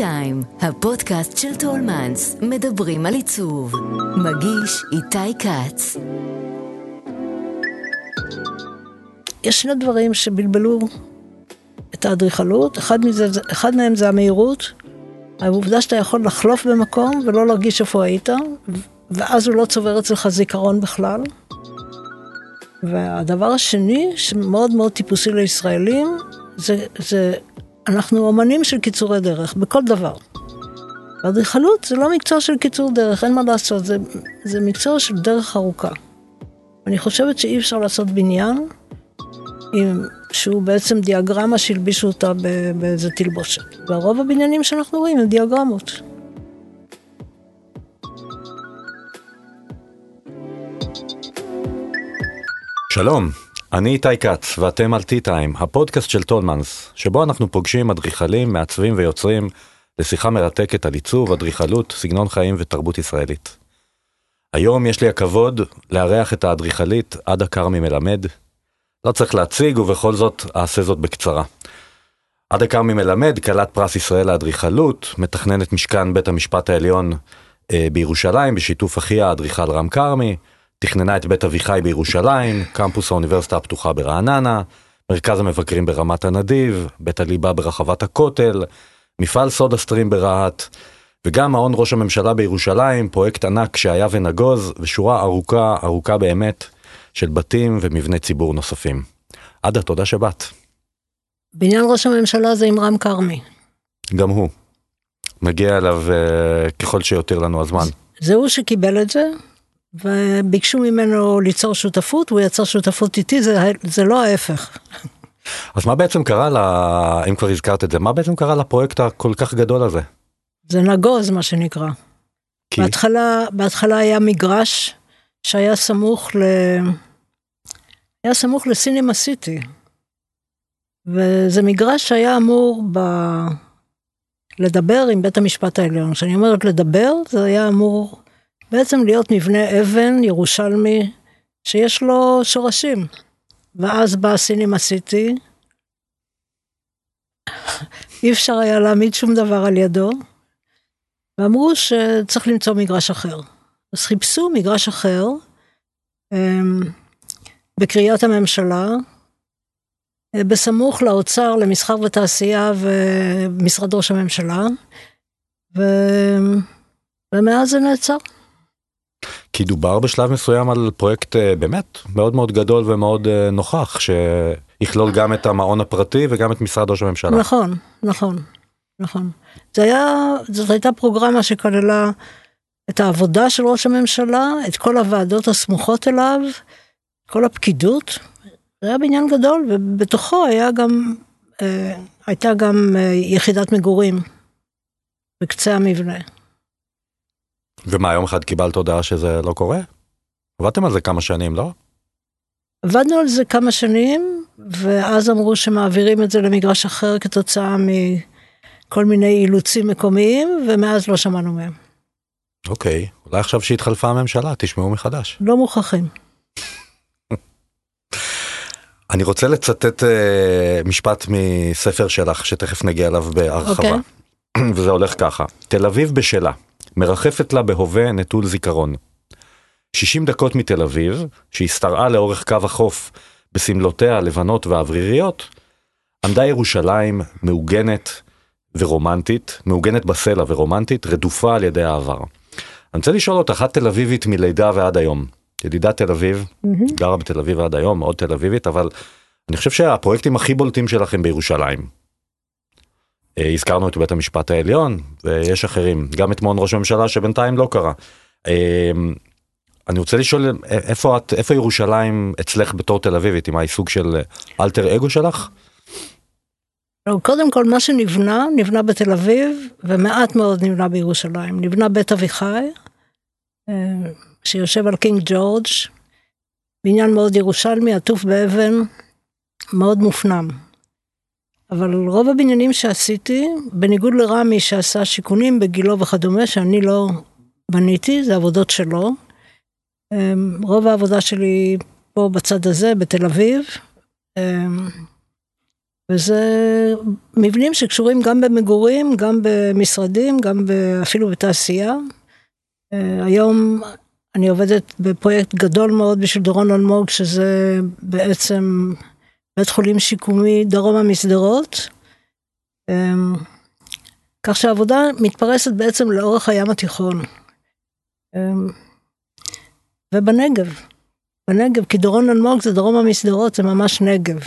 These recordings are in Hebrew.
טיים, הפודקאסט של טולמנס, מדברים על עיצוב. מגיש איתי כץ. יש שני דברים שבלבלו את האדריכלות, אחד, מזה, אחד מהם זה המהירות, העובדה שאתה יכול לחלוף במקום ולא להרגיש איפה היית, ואז הוא לא צובר אצלך זיכרון בכלל. והדבר השני, שמאוד מאוד טיפוסי לישראלים, זה, זה אנחנו אמנים של קיצורי דרך, בכל דבר. ואדריכלות זה לא מקצוע של קיצור דרך, אין מה לעשות, זה, זה מקצוע של דרך ארוכה. אני חושבת שאי אפשר לעשות בניין, עם, שהוא בעצם דיאגרמה שהלבישו אותה באיזה תלבושת. והרוב הבניינים שאנחנו רואים הם דיאגרמות. שלום, אני איתי כץ ואתם על T-Time, הפודקאסט של טולמנס, שבו אנחנו פוגשים אדריכלים, מעצבים ויוצרים לשיחה מרתקת על עיצוב, אדריכלות, סגנון חיים ותרבות ישראלית. היום יש לי הכבוד לארח את האדריכלית עדה כרמי מלמד. לא צריך להציג ובכל זאת אעשה זאת בקצרה. עדה כרמי מלמד, כלת פרס ישראל לאדריכלות, מתכננת משכן בית המשפט העליון אה, בירושלים בשיתוף אחיה האדריכל רם כרמי. תכננה את בית אביחי בירושלים, קמפוס האוניברסיטה הפתוחה ברעננה, מרכז המבקרים ברמת הנדיב, בית הליבה ברחבת הכותל, מפעל סודה סטרים ברהט, וגם מעון ראש הממשלה בירושלים, פרויקט ענק שהיה ונגוז, ושורה ארוכה, ארוכה באמת, של בתים ומבני ציבור נוספים. עדה, תודה שבאת. בניין ראש הממשלה זה עם רם כרמי. גם הוא. מגיע אליו uh, ככל שיותר לנו הזמן. זה הוא שקיבל את זה, וביקשו ממנו ליצור שותפות, הוא יצר שותפות איתי, זה, זה לא ההפך. אז מה בעצם קרה, לה, אם כבר הזכרת את זה, מה בעצם קרה לפרויקט הכל כך גדול הזה? זה נגוז מה שנקרא. כי? בהתחלה, בהתחלה היה מגרש שהיה סמוך ל... היה סמוך לסינימה סיטי. וזה מגרש שהיה אמור ב... לדבר עם בית המשפט העליון. כשאני אומרת לדבר, זה היה אמור בעצם להיות מבנה אבן ירושלמי שיש לו שורשים. ואז בא סינימה סיטי, אי אפשר היה להעמיד שום דבר על ידו, ואמרו שצריך למצוא מגרש אחר. אז חיפשו מגרש אחר אמ, בקריית הממשלה, אה, בסמוך לאוצר, למסחר ותעשייה ומשרד ראש הממשלה, ו... ומאז זה נעצר. כי דובר בשלב מסוים על פרויקט אה, באמת מאוד מאוד גדול ומאוד אה, נוכח שיכלול גם את המעון הפרטי וגם את משרד ראש הממשלה. נכון, נכון, נכון. זה היה, זאת הייתה פרוגרמה שכללה את העבודה של ראש הממשלה, את כל הוועדות הסמוכות אליו, כל הפקידות. זה היה בניין גדול ובתוכו היה גם, אה, הייתה גם אה, יחידת מגורים בקצה המבנה. ומה, יום אחד קיבלת הודעה שזה לא קורה? עבדתם על זה כמה שנים, לא? עבדנו על זה כמה שנים, ואז אמרו שמעבירים את זה למגרש אחר כתוצאה מכל מיני אילוצים מקומיים, ומאז לא שמענו מהם. אוקיי, אולי עכשיו שהתחלפה הממשלה, תשמעו מחדש. לא מוכרחים. אני רוצה לצטט uh, משפט מספר שלך, שתכף נגיע אליו בהרחבה. Okay. אוקיי. וזה הולך ככה, תל אביב בשלה. מרחפת לה בהווה נטול זיכרון. 60 דקות מתל אביב, שהשתרעה לאורך קו החוף בסמלותיה הלבנות והאווריריות, עמדה ירושלים מעוגנת ורומנטית, מעוגנת בסלע ורומנטית, רדופה על ידי העבר. אני רוצה לשאול אותך, את תל אביבית מלידה ועד היום. ידידת תל אביב, mm-hmm. גרה בתל אביב עד היום, מאוד תל אביבית, אבל אני חושב שהפרויקטים הכי בולטים שלכם בירושלים. אה, הזכרנו את בית המשפט העליון ויש אחרים גם את מעון ראש הממשלה שבינתיים לא קרה. אה, אני רוצה לשאול איפה את איפה ירושלים אצלך בתור תל אביבית עם העיסוק של אלטר אגו שלך. לא, קודם כל מה שנבנה נבנה בתל אביב ומעט מאוד נבנה בירושלים נבנה בית אביחי אה, שיושב על קינג ג'ורג' בניין מאוד ירושלמי עטוף באבן מאוד מופנם. אבל רוב הבניינים שעשיתי, בניגוד לרמי שעשה שיכונים בגילו וכדומה, שאני לא בניתי, זה עבודות שלו. אמ, רוב העבודה שלי פה בצד הזה, בתל אביב. אמ, וזה מבנים שקשורים גם במגורים, גם במשרדים, גם אפילו בתעשייה. אה, היום אני עובדת בפרויקט גדול מאוד בשביל דורון אלמוג, שזה בעצם בית חולים שיקומי דרומה משדרות. אמ, כך שהעבודה מתפרסת בעצם לאורך הים התיכון. אמ, ובנגב, בנגב, כי דורון אלמוג זה דרומה משדרות, זה ממש נגב.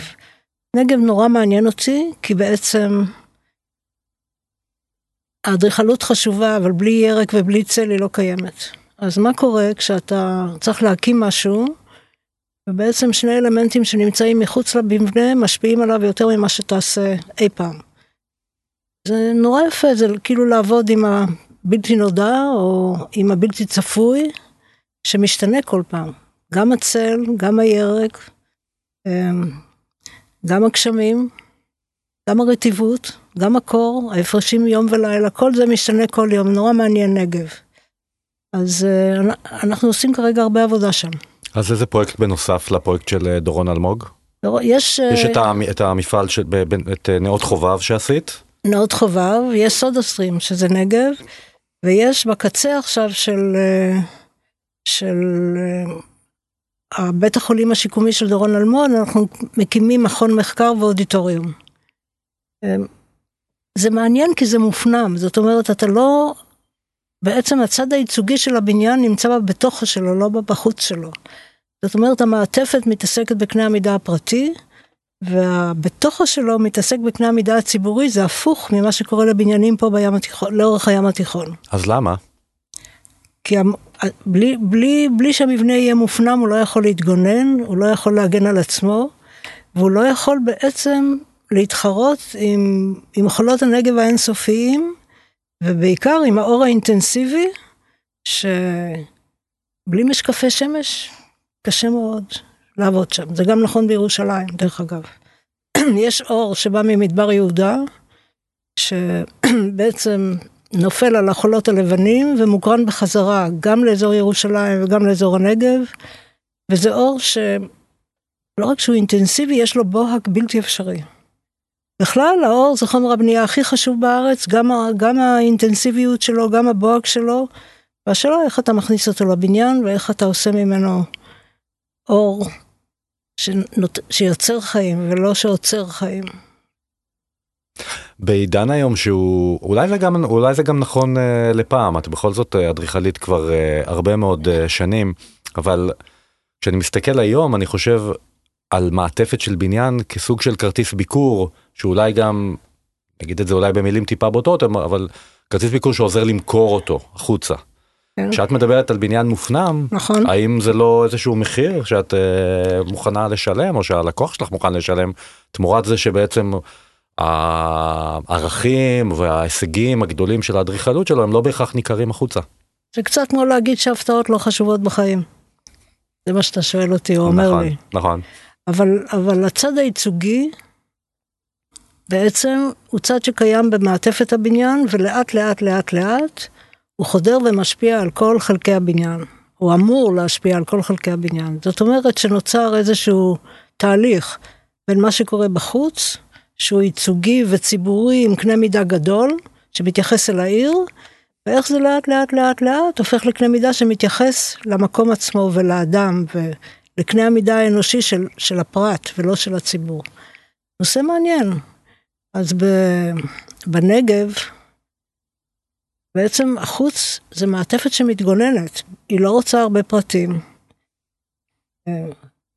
נגב נורא מעניין אותי, כי בעצם האדריכלות חשובה, אבל בלי ירק ובלי צל היא לא קיימת. אז מה קורה כשאתה צריך להקים משהו, ובעצם שני אלמנטים שנמצאים מחוץ למבנה משפיעים עליו יותר ממה שתעשה אי פעם. זה נורא יפה, זה כאילו לעבוד עם הבלתי נודע או עם הבלתי צפוי, שמשתנה כל פעם. גם הצל, גם הירק, אמ, גם הגשמים, גם הרטיבות, גם הקור, ההפרשים יום ולילה, כל זה משתנה כל יום, נורא מעניין נגב. אז אה, אנחנו עושים כרגע הרבה עבודה שם. אז איזה פרויקט בנוסף לפרויקט של אה, דורון אלמוג? יש... יש את, אה, את המפעל, של, את נאות חובב שעשית? נאות חובב, יש סודה סטרים שזה נגב, ויש בקצה עכשיו של, של בית החולים השיקומי של דורון אלמוג, אנחנו מקימים מכון מחקר ואודיטוריום. זה מעניין כי זה מופנם, זאת אומרת אתה לא בעצם הצד הייצוגי של הבניין נמצא בתוכו שלו, לא בחוץ שלו. זאת אומרת, המעטפת מתעסקת בקנה המידה הפרטי, והבתוכו שלו מתעסק בקנה המידה הציבורי, זה הפוך ממה שקורה לבניינים פה בים התיכון, לאורך הים התיכון. אז למה? כי בלי, בלי, בלי שהמבנה יהיה מופנם, הוא לא יכול להתגונן, הוא לא יכול להגן על עצמו, והוא לא יכול בעצם להתחרות עם, עם חולות הנגב האינסופיים, ובעיקר עם האור האינטנסיבי, שבלי משקפי שמש קשה מאוד לעבוד שם. זה גם נכון בירושלים, דרך אגב. יש אור שבא ממדבר יהודה, שבעצם נופל על החולות הלבנים ומוקרן בחזרה גם לאזור ירושלים וגם לאזור הנגב, וזה אור שלא רק שהוא אינטנסיבי, יש לו בוהק בלתי אפשרי. בכלל, האור זה חומר הבנייה הכי חשוב בארץ, גם, גם האינטנסיביות שלו, גם הבוהק שלו, והשאלה איך אתה מכניס אותו לבניין ואיך אתה עושה ממנו אור שנות, שיוצר חיים ולא שעוצר חיים. בעידן היום שהוא אולי זה גם אולי זה גם נכון uh, לפעם את בכל זאת אה, אדריכלית כבר uh, הרבה מאוד uh, שנים אבל כשאני מסתכל היום אני חושב על מעטפת של בניין כסוג של כרטיס ביקור שאולי גם, נגיד את זה אולי במילים טיפה בוטות, אבל כרטיס ביקור שעוזר למכור אותו החוצה. כן. כשאת מדברת על בניין מופנם, נכון. האם זה לא איזשהו מחיר שאת אה, מוכנה לשלם, או שהלקוח שלך מוכן לשלם, תמורת זה שבעצם הערכים וההישגים הגדולים של האדריכלות שלו הם לא בהכרח ניכרים החוצה. זה קצת כמו להגיד שהפתעות לא חשובות בחיים. זה מה שאתה שואל אותי או אומר נכון, לי. נכון. אבל, אבל הצד הייצוגי בעצם הוא צד שקיים במעטפת הבניין ולאט לאט לאט לאט הוא חודר ומשפיע על כל חלקי הבניין. הוא אמור להשפיע על כל חלקי הבניין. זאת אומרת שנוצר איזשהו תהליך בין מה שקורה בחוץ, שהוא ייצוגי וציבורי עם קנה מידה גדול, שמתייחס אל העיר, ואיך זה לאט לאט לאט לאט הופך לקנה מידה שמתייחס למקום עצמו ולאדם ולקנה המידה האנושי של, של הפרט ולא של הציבור. נושא מעניין. אז בנגב, בעצם החוץ זה מעטפת שמתגוננת, היא לא רוצה הרבה פרטים.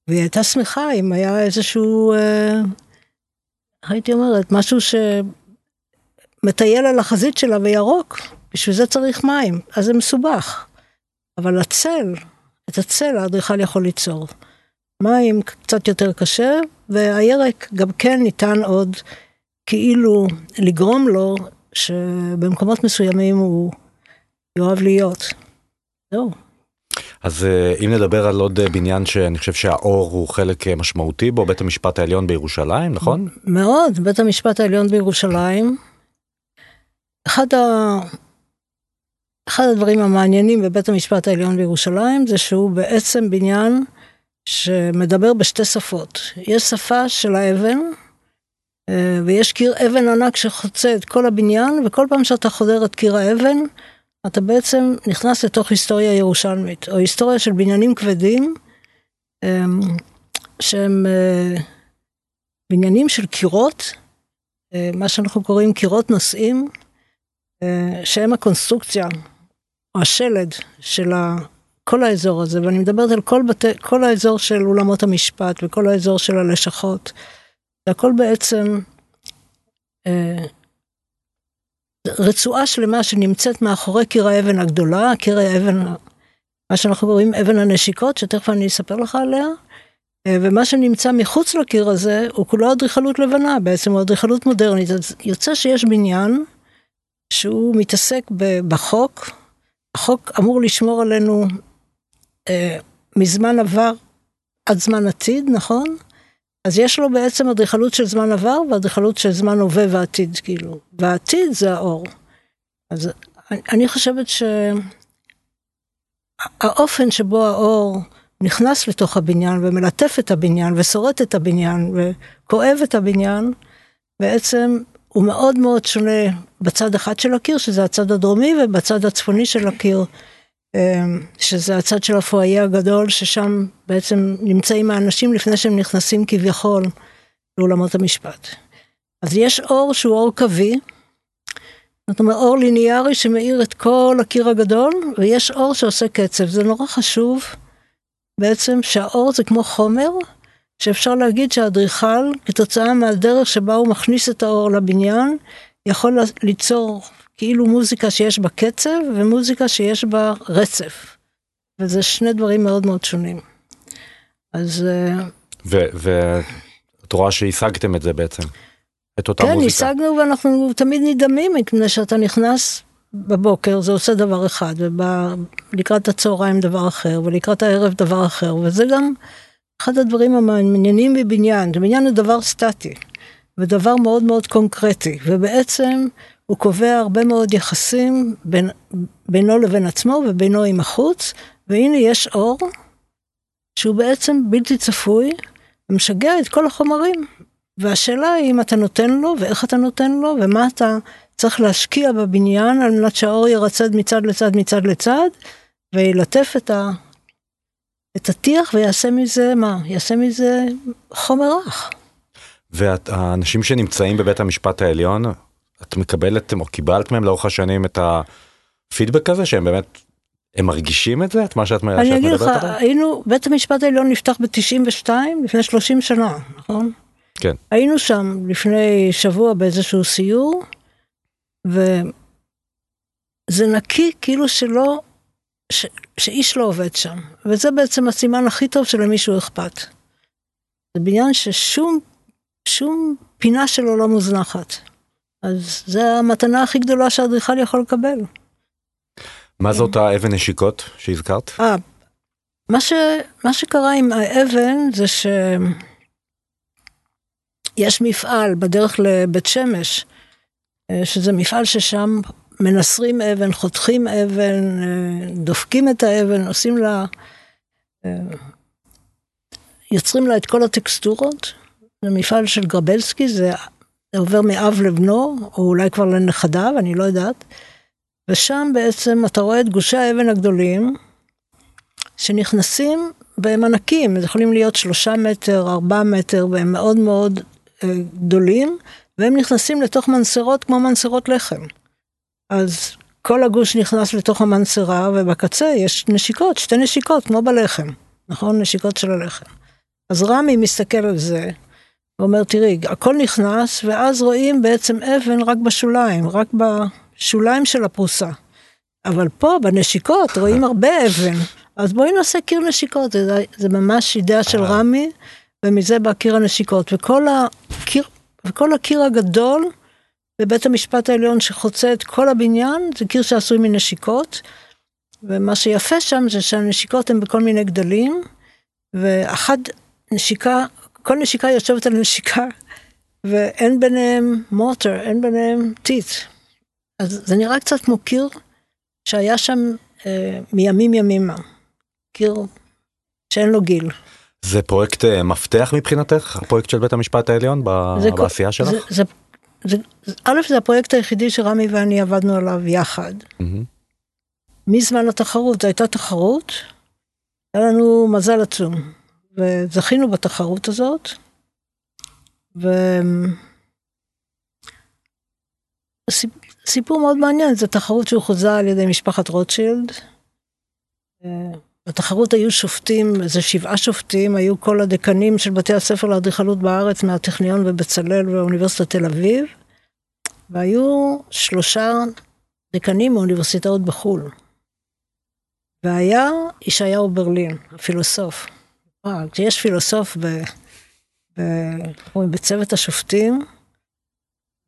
והיא הייתה שמחה אם היה איזשהו, אה, הייתי אומרת, משהו שמטייל על החזית שלה וירוק, בשביל זה צריך מים, אז זה מסובך. אבל הצל, את הצל האדריכל יכול ליצור. מים קצת יותר קשה, והירק גם כן ניתן עוד כאילו לגרום לו שבמקומות מסוימים הוא יאהב להיות. זהו. אז אה, אם נדבר על עוד אה, בניין שאני חושב שהאור הוא חלק אה, משמעותי בו, בית המשפט העליון בירושלים, נכון? מאוד, בית המשפט העליון בירושלים. אחד, ה... אחד הדברים המעניינים בבית המשפט העליון בירושלים זה שהוא בעצם בניין שמדבר בשתי שפות. יש שפה של האבן, ויש קיר אבן ענק שחוצה את כל הבניין, וכל פעם שאתה חודר את קיר האבן, אתה בעצם נכנס לתוך היסטוריה ירושלמית, או היסטוריה של בניינים כבדים, אמ, שהם אה, בניינים של קירות, אה, מה שאנחנו קוראים קירות נושאים, שהם הקונסטרוקציה, או השלד של כל האזור הזה, ואני מדברת על כל, בתי, כל האזור של אולמות המשפט וכל האזור של הלשכות. זה הכל בעצם אה, רצועה שלמה שנמצאת מאחורי קיר האבן הגדולה, קיר האבן, מה שאנחנו קוראים אבן הנשיקות, שתכף אני אספר לך עליה, אה, ומה שנמצא מחוץ לקיר הזה הוא כולו אדריכלות לבנה, בעצם הוא אדריכלות מודרנית. אז יוצא שיש בניין שהוא מתעסק בחוק, החוק אמור לשמור עלינו אה, מזמן עבר עד זמן עתיד, נכון? אז יש לו בעצם אדריכלות של זמן עבר ואדריכלות של זמן הווה ועתיד, כאילו. והעתיד זה האור. אז אני חושבת שהאופן שבו האור נכנס לתוך הבניין ומלטף את הבניין ושורט את הבניין וכואב את הבניין, בעצם הוא מאוד מאוד שונה בצד אחד של הקיר, שזה הצד הדרומי, ובצד הצפוני של הקיר, שזה הצד של הפואיה הגדול, ששם בעצם נמצאים האנשים לפני שהם נכנסים כביכול לאולמות המשפט. אז יש אור שהוא אור קווי, זאת אומרת אור ליניארי שמאיר את כל הקיר הגדול, ויש אור שעושה קצב. זה נורא חשוב בעצם שהאור זה כמו חומר, שאפשר להגיד שהאדריכל, כתוצאה מהדרך שבה הוא מכניס את האור לבניין, יכול ליצור כאילו מוזיקה שיש בה קצב ומוזיקה שיש בה רצף. וזה שני דברים מאוד מאוד שונים. אז... אה, ואת רואה שהשגתם את זה בעצם, את אותה כן, מוזיקה. כן, השגנו ואנחנו תמיד נדהמים, מפני שאתה נכנס בבוקר, זה עושה דבר אחד, ולקראת הצהריים דבר אחר, ולקראת הערב דבר אחר, וזה גם אחד הדברים המעניינים בבניין, בניין הוא דבר סטטי, ודבר מאוד מאוד קונקרטי, ובעצם הוא קובע הרבה מאוד יחסים בין, בינו לבין עצמו ובינו עם החוץ, והנה יש אור שהוא בעצם בלתי צפוי, ומשגע את כל החומרים. והשאלה היא אם אתה נותן לו, ואיך אתה נותן לו, ומה אתה צריך להשקיע בבניין על מנת שהאור ירצד מצד לצד מצד לצד, וילטף את, ה, את הטיח ויעשה מזה, מה? יעשה מזה חומר רך. והאנשים שנמצאים בבית המשפט העליון, את מקבלת או קיבלת מהם לאורך השנים את הפידבק הזה שהם באמת הם מרגישים את זה את מה שאת מדברת עליו? אני אגיד לך היינו בית המשפט העליון נפתח ב-92 לפני 30 שנה נכון? כן. היינו שם לפני שבוע באיזשהו סיור וזה נקי כאילו שלא ש... שאיש לא עובד שם וזה בעצם הסימן הכי טוב שלמישהו אכפת. זה בניין ששום שום פינה שלו לא מוזנחת. אז זה המתנה הכי גדולה שהאדריכל יכול לקבל. מה זאת האבן נשיקות שהזכרת? אה, מה, ש, מה שקרה עם האבן זה שיש מפעל בדרך לבית שמש, אה, שזה מפעל ששם מנסרים אבן, חותכים אבן, אה, דופקים את האבן, עושים לה, יוצרים לה את כל הטקסטורות. זה מפעל של גרבלסקי, זה זה עובר מאב לבנו, או אולי כבר לנכדיו, אני לא יודעת. ושם בעצם אתה רואה את גושי האבן הגדולים, שנכנסים והם ענקים, יכולים להיות שלושה מטר, ארבעה מטר, והם מאוד מאוד אה, גדולים, והם נכנסים לתוך מנסרות כמו מנסרות לחם. אז כל הגוש נכנס לתוך המנסרה, ובקצה יש נשיקות, שתי נשיקות, כמו בלחם, נכון? נשיקות של הלחם. אז רמי מסתכל על זה, ואומר, תראי, הכל נכנס, ואז רואים בעצם אבן רק בשוליים, רק בשוליים של הפרוסה. אבל פה, בנשיקות, רואים הרבה אבן. אז בואי נעשה קיר נשיקות, זה, זה ממש אידאה של אה. רמי, ומזה בא קיר הנשיקות. וכל הקיר, וכל הקיר הגדול בבית המשפט העליון שחוצה את כל הבניין, זה קיר שעשוי מנשיקות. ומה שיפה שם זה שהנשיקות הן בכל מיני גדלים, ואחת נשיקה כל נשיקה יושבת על נשיקה, ואין ביניהם מוטר, אין ביניהם טיט. אז זה נראה קצת כמו קיר שהיה שם אה, מימים ימימה. קיר שאין לו גיל. זה פרויקט אה, מפתח מבחינתך, הפרויקט של בית המשפט העליון ב- זה בעשייה שלך? זה, זה, זה, זה, א', זה הפרויקט היחידי שרמי ואני עבדנו עליו יחד. מהמם. מזמן התחרות, זו הייתה תחרות, היה לנו מזל עצום, וזכינו בתחרות הזאת, ו... סיפ- סיפור מאוד מעניין, זו תחרות שהוכרזה על ידי משפחת רוטשילד. אה, בתחרות היו שופטים, איזה שבעה שופטים, היו כל הדקנים של בתי הספר לאדריכלות בארץ, מהטכניון ובצלאל ואוניברסיטת תל אביב, והיו שלושה דקנים מאוניברסיטאות בחו"ל. והיה ישעיהו ברלין, הפילוסוף. אה, כשיש פילוסוף ב, ב, בצוות השופטים,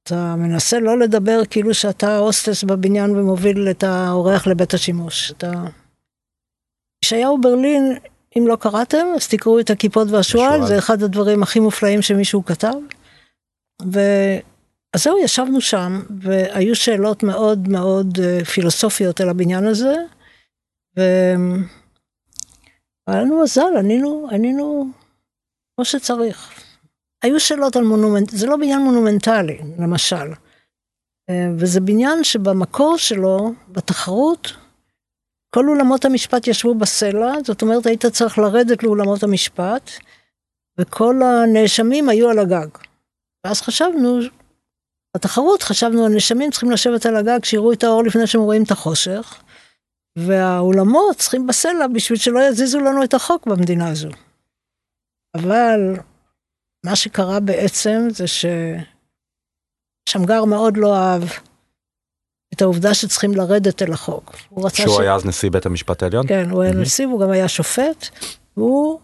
אתה מנסה לא לדבר כאילו שאתה הוסטס בבניין ומוביל את האורח לבית השימוש. אתה... ישעיהו ברלין, אם לא קראתם, אז תקראו את הכיפות והשועל, השועל. זה אחד הדברים הכי מופלאים שמישהו כתב. ו... אז זהו, ישבנו שם, והיו שאלות מאוד מאוד אה, פילוסופיות על הבניין הזה, והיה לנו מזל, ענינו, ענינו כמו שצריך. היו שאלות על מונומנט, זה לא בניין מונומנטלי, למשל. אה, וזה בניין שבמקור שלו, בתחרות, כל אולמות המשפט ישבו בסלע, זאת אומרת היית צריך לרדת לאולמות המשפט, וכל הנאשמים היו על הגג. ואז חשבנו, בתחרות חשבנו, הנאשמים צריכים לשבת על הגג, שיראו את האור לפני שהם רואים את החושך, והאולמות צריכים בסלע בשביל שלא יזיזו לנו את החוק במדינה הזו. אבל מה שקרה בעצם זה ששמגר מאוד לא אהב את העובדה שצריכים לרדת אל החוק. הוא רצה שהוא היה אז נשיא בית המשפט העליון? כן, הוא היה. נשיא, והוא גם היה שופט, והוא...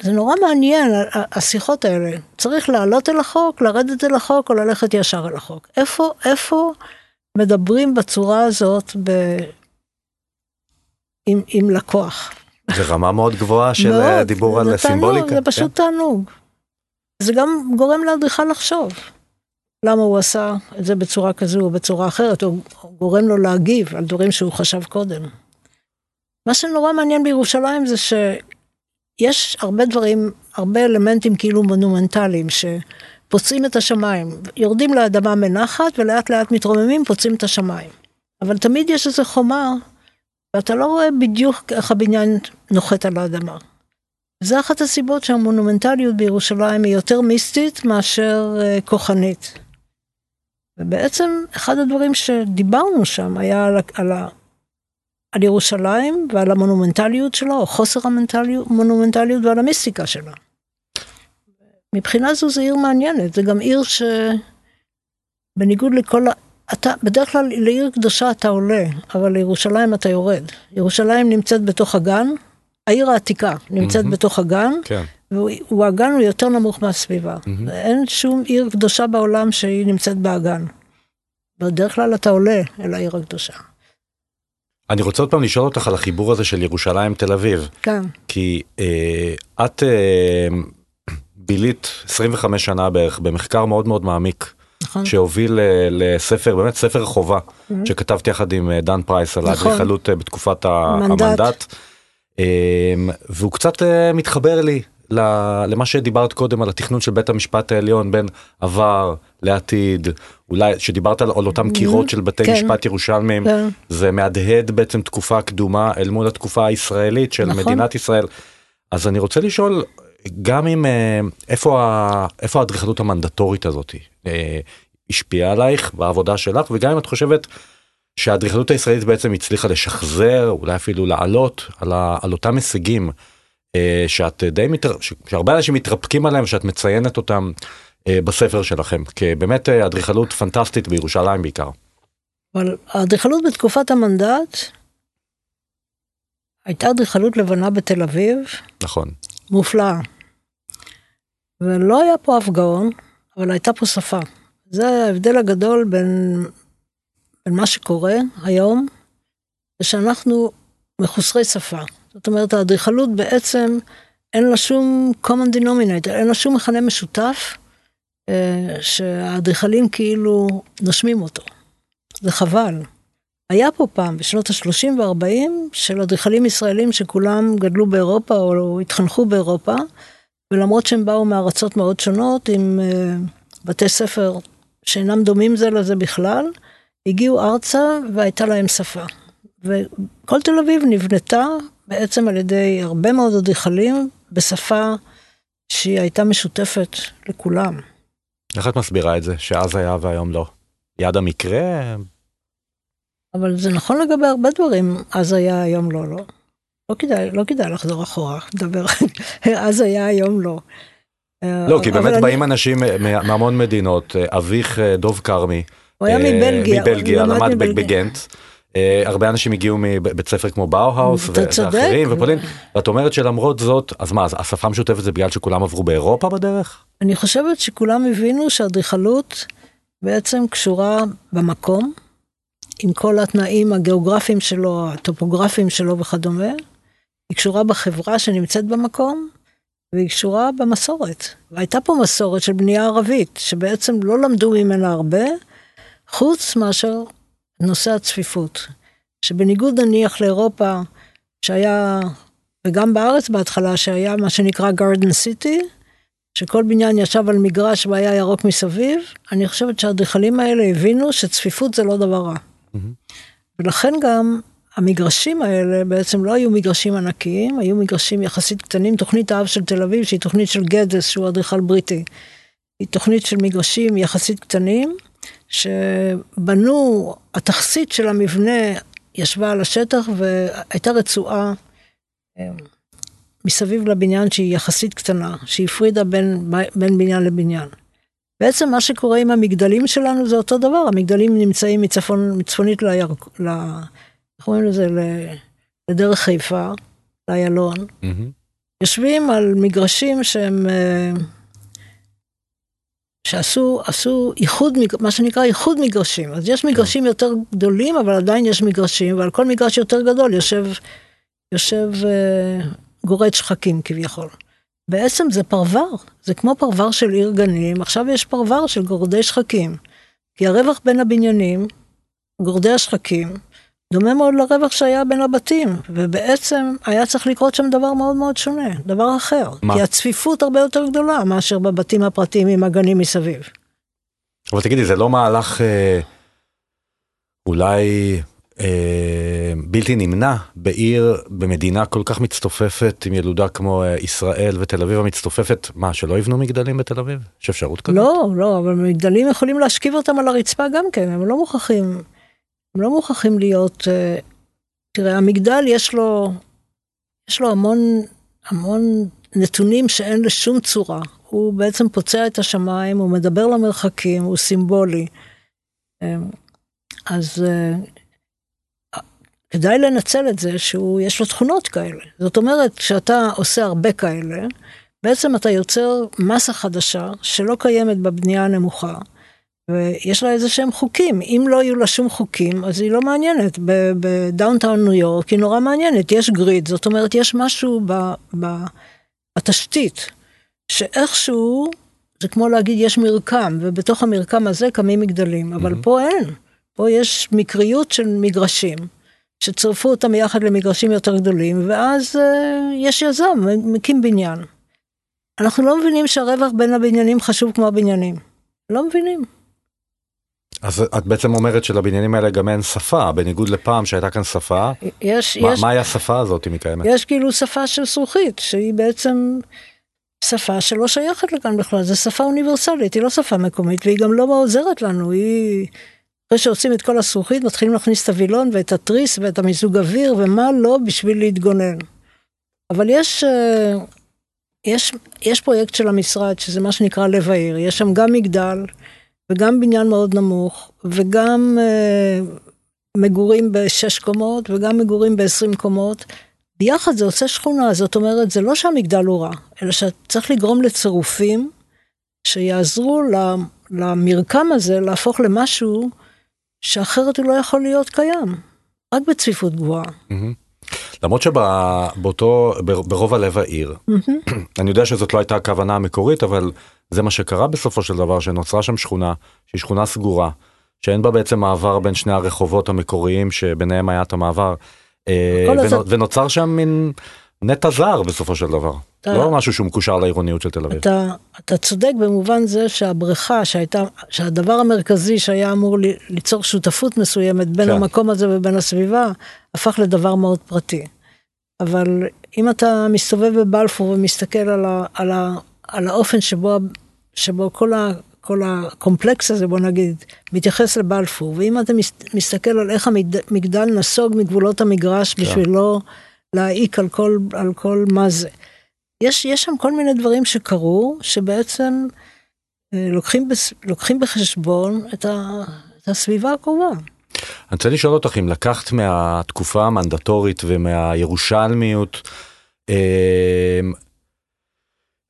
זה, נורא מעניין, השיחות האלה. צריך לעלות אל החוק, לרדת אל החוק, או ללכת ישר אל החוק. איפה, איפה מדברים בצורה הזאת ב... עם, עם לקוח? זה רמה מאוד גבוהה של מאוד, אה, דיבור זה על סימבוליקה. זה פשוט תענוג. זה גם גורם לאדריכל לחשוב. למה הוא עשה את זה בצורה כזו או בצורה אחרת, או גורם לו להגיב על דברים שהוא חשב קודם. מה שנורא מעניין בירושלים זה שיש הרבה דברים, הרבה אלמנטים כאילו מונומנטליים שפוצעים את השמיים, יורדים לאדמה מנחת ולאט לאט מתרוממים, פוצעים את השמיים. אבל תמיד יש איזו חומה, ואתה לא רואה בדיוק איך הבניין נוחת על האדמה. זה אחת הסיבות שהמונומנטליות בירושלים היא יותר מיסטית מאשר אה, כוחנית. ובעצם אחד הדברים שדיברנו שם היה על, על, על ירושלים ועל המונומנטליות שלה, או חוסר המונומנטליות, מונומנטליות ועל המיסטיקה שלה. מבחינה זו זו עיר מעניינת, זה גם עיר שבניגוד לכל. אתה, בדרך כלל לעיר קדושה אתה עולה, אבל לירושלים אתה יורד. ירושלים נמצאת בתוך הגן, העיר העתיקה נמצאת מהמם. בתוך הגן, כן. והוא הגן הוא יותר נמוך מהסביבה. מהמם. אין שום עיר קדושה בעולם שהיא נמצאת באגן. בדרך כלל אתה עולה אל העיר הקדושה. אני רוצה עוד פעם לשאול אותך על החיבור הזה של ירושלים תל אביב, כן, כי אה, את אה, בילית 25 שנה בערך במחקר מאוד מאוד מעמיק, נכון. שהוביל אה, לספר, באמת ספר חובה, Mhm. שכתבתי יחד עם אה, דן פרייס על נכון. האדריכלות אה, בתקופת ה- מנדט. המנדט, אה, והוא קצת מתחבר לי למה שדיברת קודם על התכנון של בית המשפט העליון בין עבר לעתיד, אולי שדיברת על, על אותם. קירות של בתי כן. משפט ירושלמים. כן. זה מהדהד בעצם תקופה קדומה אל מול התקופה הישראלית של נכון. מדינת ישראל. אז אני רוצה לשאול גם אם אה, איפה איפה האדריכלות המנדטורית הזאת אה, השפיעה עלייך בעבודה שלך וגם אם את חושבת שהאדריכלות הישראלית בעצם הצליחה לשחזר אולי אפילו לעלות על, ה, על אותם הישגים אה, שאת די מתר... שהרבה אנשים מתרפקים עליהם שאת מציינת אותם בספר שלכם כבאמת אדריכלות פנטסטית בירושלים בעיקר. אבל האדריכלות בתקופת המנדט הייתה אדריכלות לבנה בתל אביב, נכון. מופלאה. ולא היה פה אף גאון, אבל הייתה פה שפה. זה ההבדל הגדול בין, בין מה שקורה היום, זה שאנחנו מחוסרי שפה. זאת אומרת, האדריכלות בעצם אין לה שום common denominator, אין לה שום מכנה משותף, אה, שהאדריכלים כאילו נושמים אותו. זה חבל. היה פה פעם, בשנות ה-30 וה-40, של אדריכלים ישראלים שכולם גדלו באירופה או התחנכו באירופה, ולמרות שהם באו מארצות מאוד שונות, עם uh, בתי ספר שאינם דומים זה לזה בכלל, הגיעו ארצה והייתה להם שפה. וכל תל אביב נבנתה בעצם על ידי הרבה מאוד אדריכלים בשפה שהיא הייתה משותפת לכולם. איך את מסבירה את זה, שאז היה והיום לא? יד המקרה? אבל זה נכון לגבי הרבה דברים, אז היה, היום לא, לא. לא כדאי, לא כדאי לחזור אחורה, לדבר, אז היה, היום לא. לא, כי באמת באים. אנשים מהמון מדינות, אביך אה, דוב כרמי. הוא היה מבלגיה, מבלגיה, למד בגנט. אה, הרבה אנשים הגיעו מבית ספר כמו באו-האוס ואחרים ופולין ואת אומרת שלמרות זאת אז מה השפה משותפת זה בגלל שכולם עברו באירופה בדרך? אני חושבת שכולם הבינו שאדריכלות בעצם קשורה במקום עם כל התנאים הגיאוגרפיים שלו הטופוגרפיים שלו וכדומה. היא קשורה בחברה שנמצאת במקום והיא קשורה במסורת. והייתה פה מסורת של בנייה ערבית שבעצם לא למדו ממנה הרבה חוץ מאשר נושא הצפיפות, שבניגוד נניח לאירופה, שהיה, וגם בארץ בהתחלה, שהיה מה שנקרא גרדן סיטי, שכל בניין ישב על מגרש והיה ירוק מסביב, אני חושבת שהאדריכלים האלה הבינו שצפיפות זה לא דבר רע. Mm-hmm. ולכן גם המגרשים האלה בעצם לא היו מגרשים ענקיים, היו מגרשים יחסית קטנים. תוכנית האב של תל אביב, שהיא תוכנית של גדס, שהוא אדריכל בריטי, היא תוכנית של מגרשים יחסית קטנים, שבנו, התכסית של המבנה ישבה על השטח והייתה רצועה אה, מסביב לבניין שהיא יחסית קטנה, שהפרידה בין, בין בניין לבניין. בעצם מה שקורה עם המגדלים שלנו זה אותו דבר, המגדלים נמצאים מצפון, מצפונית לירק, ל... איך קוראים לזה? לדרך חיפה, לאיילון. יושבים על מגרשים שהם אה, שעשו עשו איחוד, מה שנקרא איחוד מגרשים. אז יש מגרשים כן. יותר גדולים, אבל עדיין יש מגרשים, ועל כל מגרש יותר גדול יושב, יושב אה, גורד שחקים כביכול. בעצם זה פרבר, זה כמו פרבר של עיר גנים, עכשיו יש פרבר של גורדי שחקים. כי הרווח בין הבניינים, גורדי השחקים, דומה מאוד לרווח שהיה בין הבתים, ובעצם היה צריך לקרות שם דבר מאוד מאוד שונה, דבר אחר. מה? כי הצפיפות הרבה יותר גדולה מאשר בבתים הפרטיים עם הגנים מסביב. אבל תגידי, זה לא מהלך אה, אולי אה, בלתי נמנע בעיר, במדינה כל כך מצטופפת עם ילודה כמו אה, ישראל ותל אביב המצטופפת, מה, שלא יבנו מגדלים בתל אביב? יש אפשרות כזאת? לא, לא, אבל מגדלים יכולים להשכיב אותם על הרצפה גם כן, הם לא מוכרחים. הם לא מוכרחים להיות, אה, תראה, המגדל יש לו, יש לו המון, המון נתונים שאין לשום צורה. הוא בעצם פוצע את השמיים, הוא מדבר למרחקים, הוא סימבולי. אה, אז אה, כדאי לנצל את זה שהוא, יש לו תכונות כאלה. זאת אומרת, כשאתה עושה הרבה כאלה, בעצם אתה יוצר מסה חדשה שלא קיימת בבנייה הנמוכה. ויש לה איזה שהם חוקים, אם לא יהיו לה שום חוקים אז היא לא מעניינת, ב downtown ניו יורק היא נורא מעניינת, יש grid, זאת אומרת יש משהו ב, ב, בתשתית, שאיכשהו זה כמו להגיד יש מרקם ובתוך המרקם הזה קמים מגדלים, אבל mm-hmm. פה אין, פה יש מקריות של מגרשים. שצירפו אותם יחד למגרשים יותר גדולים ואז uh, יש יזם מקים בניין. אנחנו לא מבינים שהרווח בין הבניינים חשוב כמו הבניינים. לא מבינים. אז את בעצם אומרת שלבניינים האלה גם אין שפה, בניגוד לפעם שהייתה כאן שפה. יש, מה, יש... מה היה השפה הזאת אם היא קיימת? יש כאילו שפה של זכוכית, שהיא בעצם שפה שלא שייכת לכאן בכלל, זו שפה אוניברסלית, היא לא שפה מקומית, והיא גם לא עוזרת לנו, היא... אחרי שעושים את כל הזכוכית, מתחילים להכניס את הווילון ואת התריס ואת המיזוג אוויר ומה לא בשביל להתגונן. אבל יש, אה, יש, יש פרויקט של המשרד, שזה מה שנקרא לב העיר, יש שם גם מגדל, וגם בניין מאוד נמוך, וגם uh, מגורים בשש קומות, וגם מגורים בעשרים קומות. ביחד זה עושה שכונה, זאת אומרת, זה לא שהמגדל הוא רע, אלא שצריך לגרום לצירופים שיעזרו למרקם הזה להפוך למשהו שאחרת הוא לא יכול להיות קיים, רק בצפיפות גבוהה. למרות שבאותו, ברוב הלב העיר, אני יודע שזאת לא הייתה הכוונה המקורית, אבל זה מה שקרה בסופו של דבר, שנוצרה שם שכונה, שהיא שכונה סגורה, שאין בה בעצם מעבר בין שני הרחובות המקוריים שביניהם היה את המעבר. אה, ונוצר שם מין נטע זר בסופו של דבר. אתה- לא משהו שהוא מקושר לעירוניות של תל אביב. אתה, אתה צודק במובן זה שהבריכה שהייתה, שהדבר המרכזי שהיה אמור ל- ליצור שותפות מסוימת בין כן. המקום הזה ובין הסביבה, הפך לדבר מאוד פרטי. אבל אם אתה מסתובב בבלפור ומסתכל על, ה, על, ה, על האופן שבו, שבו כל, ה, כל הקומפלקס הזה, בוא נגיד, מתייחס לבלפור, ואם אתה מס, מסתכל על איך המגדל נסוג מגבולות המגרש כן. בשביל לא להעיק על כל, על כל מה זה. יש, יש שם כל מיני דברים שקרו, שבעצם אה, לוקחים, לוקחים בחשבון את, ה, את הסביבה הקרובה. אני רוצה לשאול אותך אם לקחת מהתקופה המנדטורית ומהירושלמיות אה,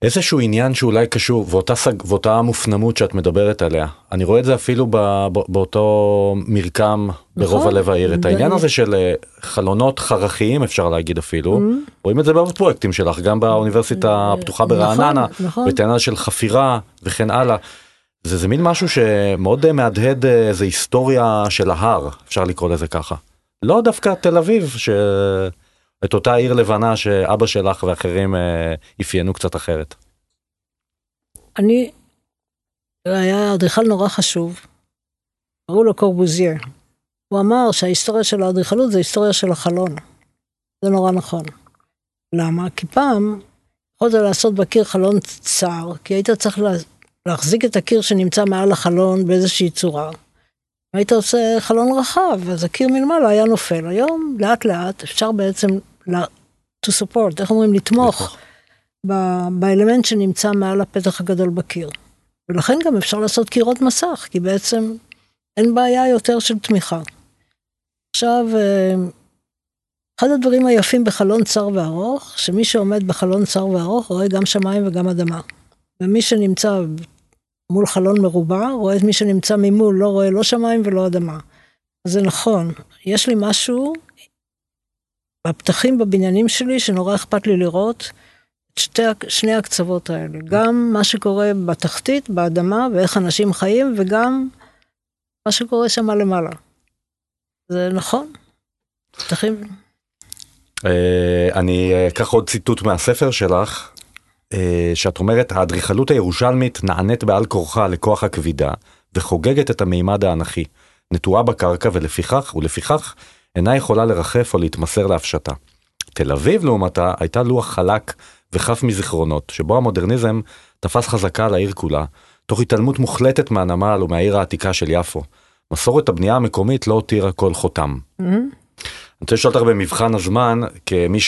איזשהו עניין שאולי קשור ואותה, סג, ואותה מופנמות שאת מדברת עליה אני רואה את זה אפילו ב, ב, באותו מרקם ברוב נכון. הלב העיר את העניין הזה של אה, חלונות חרכיים אפשר להגיד אפילו Mm-hmm. רואים את זה בעוד פרויקטים שלך גם באוניברסיטה הפתוחה ברעננה נכון, נכון. של חפירה וכן הלאה. זה, זה מין משהו שמאוד אה, מהדהד איזה היסטוריה של ההר אפשר לקרוא לזה ככה. לא דווקא תל אביב שאת אותה עיר לבנה שאבא שלך ואחרים אה, אפיינו קצת אחרת. אני, היה אדריכל נורא חשוב, קראו לו קורבוזיה. הוא אמר שההיסטוריה של האדריכלות זה היסטוריה של החלון. זה נורא נכון. למה? כי פעם יכולת לעשות בקיר חלון צר, כי היית צריך לה, להחזיק את הקיר שנמצא מעל החלון באיזושהי צורה. היית עושה חלון רחב, אז הקיר מלמעלה היה נופל. היום, לאט לאט, אפשר בעצם to support, איך אומרים? לתמוך. ב- באלמנט שנמצא מעל הפתח הגדול בקיר. ולכן גם אפשר לעשות קירות מסך, כי בעצם אין בעיה יותר של תמיכה. עכשיו, אה, אחד הדברים היפים בחלון צר וארוך, שמי שעומד בחלון צר וארוך רואה גם שמיים וגם אדמה. ומי שנמצא מול חלון מרובע, רואה את מי שנמצא ממול, לא רואה לא שמיים ולא אדמה. אז זה נכון, יש לי משהו בפתחים בבניינים שלי שנורא אכפת לי לראות את שתי, שני הקצוות האלה, גם מה שקורה בתחתית, באדמה, ואיך אנשים חיים, וגם מה שקורה שם למעלה. זה נכון. פתחים, אה, אני אקח עוד ציטוט מהספר שלך אה, שאת אומרת האדריכלות הירושלמית נענית בעל כורחה לכוח הכבידה וחוגגת את המימד האנכי נטועה בקרקע ולפיכך ולפיכך אינה יכולה לרחף או להתמסר להפשטה. תל אביב לעומתה הייתה לוח חלק וחף מזיכרונות שבו המודרניזם תפס חזקה על העיר כולה תוך התעלמות מוחלטת מהנמל ומהעיר העתיקה של יפו. מסורת הבנייה המקומית לא הותירה כל חותם. אני רוצה לשאול אותך במבחן הזמן כמי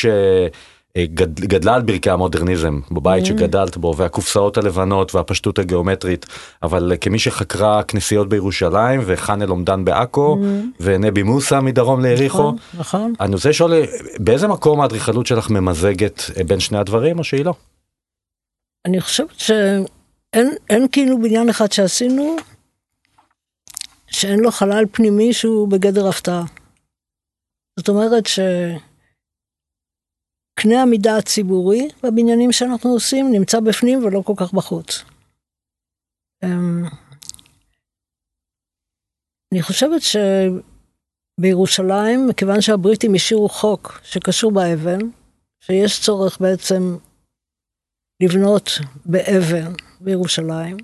שגדלה על ברכי המודרניזם בבית שגדלת בו והקופסאות הלבנות והפשטות הגיאומטרית אבל כמי שחקרה כנסיות בירושלים וחאן אל עומדן בעכו ונבי מוסא מדרום ליריחו. נכון, נכון. אני רוצה לשאול באיזה מקום האדריכלות שלך ממזגת אה, בין שני הדברים או שהיא לא? אני חושבת שאין אין כאילו בניין אחד שעשינו שאין לו חלל פנימי שהוא בגדר הפתעה. זאת אומרת שקנה המידה הציבורי בבניינים שאנחנו עושים נמצא בפנים ולא כל כך בחוץ. אמ, אני חושבת שבירושלים, מכיוון שהבריטים השאירו חוק שקשור באבן, שיש צורך בעצם לבנות באבן בירושלים,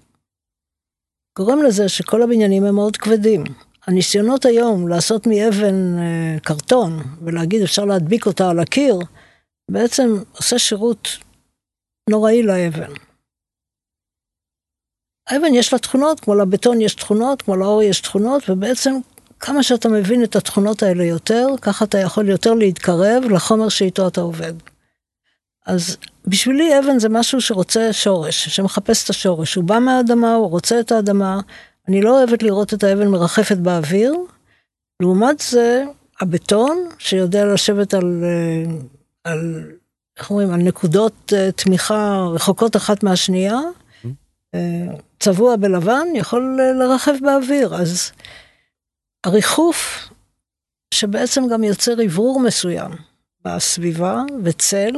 גורם לזה שכל הבניינים הם מאוד כבדים. הניסיונות היום לעשות מאבן אה, קרטון ולהגיד אפשר להדביק אותה על הקיר, בעצם עושה שירות נוראי לאבן. האבן יש לה תכונות, כמו לבטון יש תכונות, כמו לאור יש תכונות, ובעצם כמה שאתה מבין את התכונות האלה יותר, ככה אתה יכול יותר להתקרב לחומר שאיתו אתה עובד. אז בשבילי אבן זה משהו שרוצה שורש, שמחפש את השורש. הוא בא מהאדמה, הוא רוצה את האדמה. אני לא אוהבת לראות את האבן מרחפת באוויר. לעומת זה, הבטון, שיודע לשבת על, אה, על איך אומרים, על נקודות אה, תמיכה רחוקות אחת מהשנייה, אה, צבוע בלבן, יכול אה, לרחף באוויר. אז הריחוף, שבעצם גם יוצר אוורור מסוים בסביבה וצל,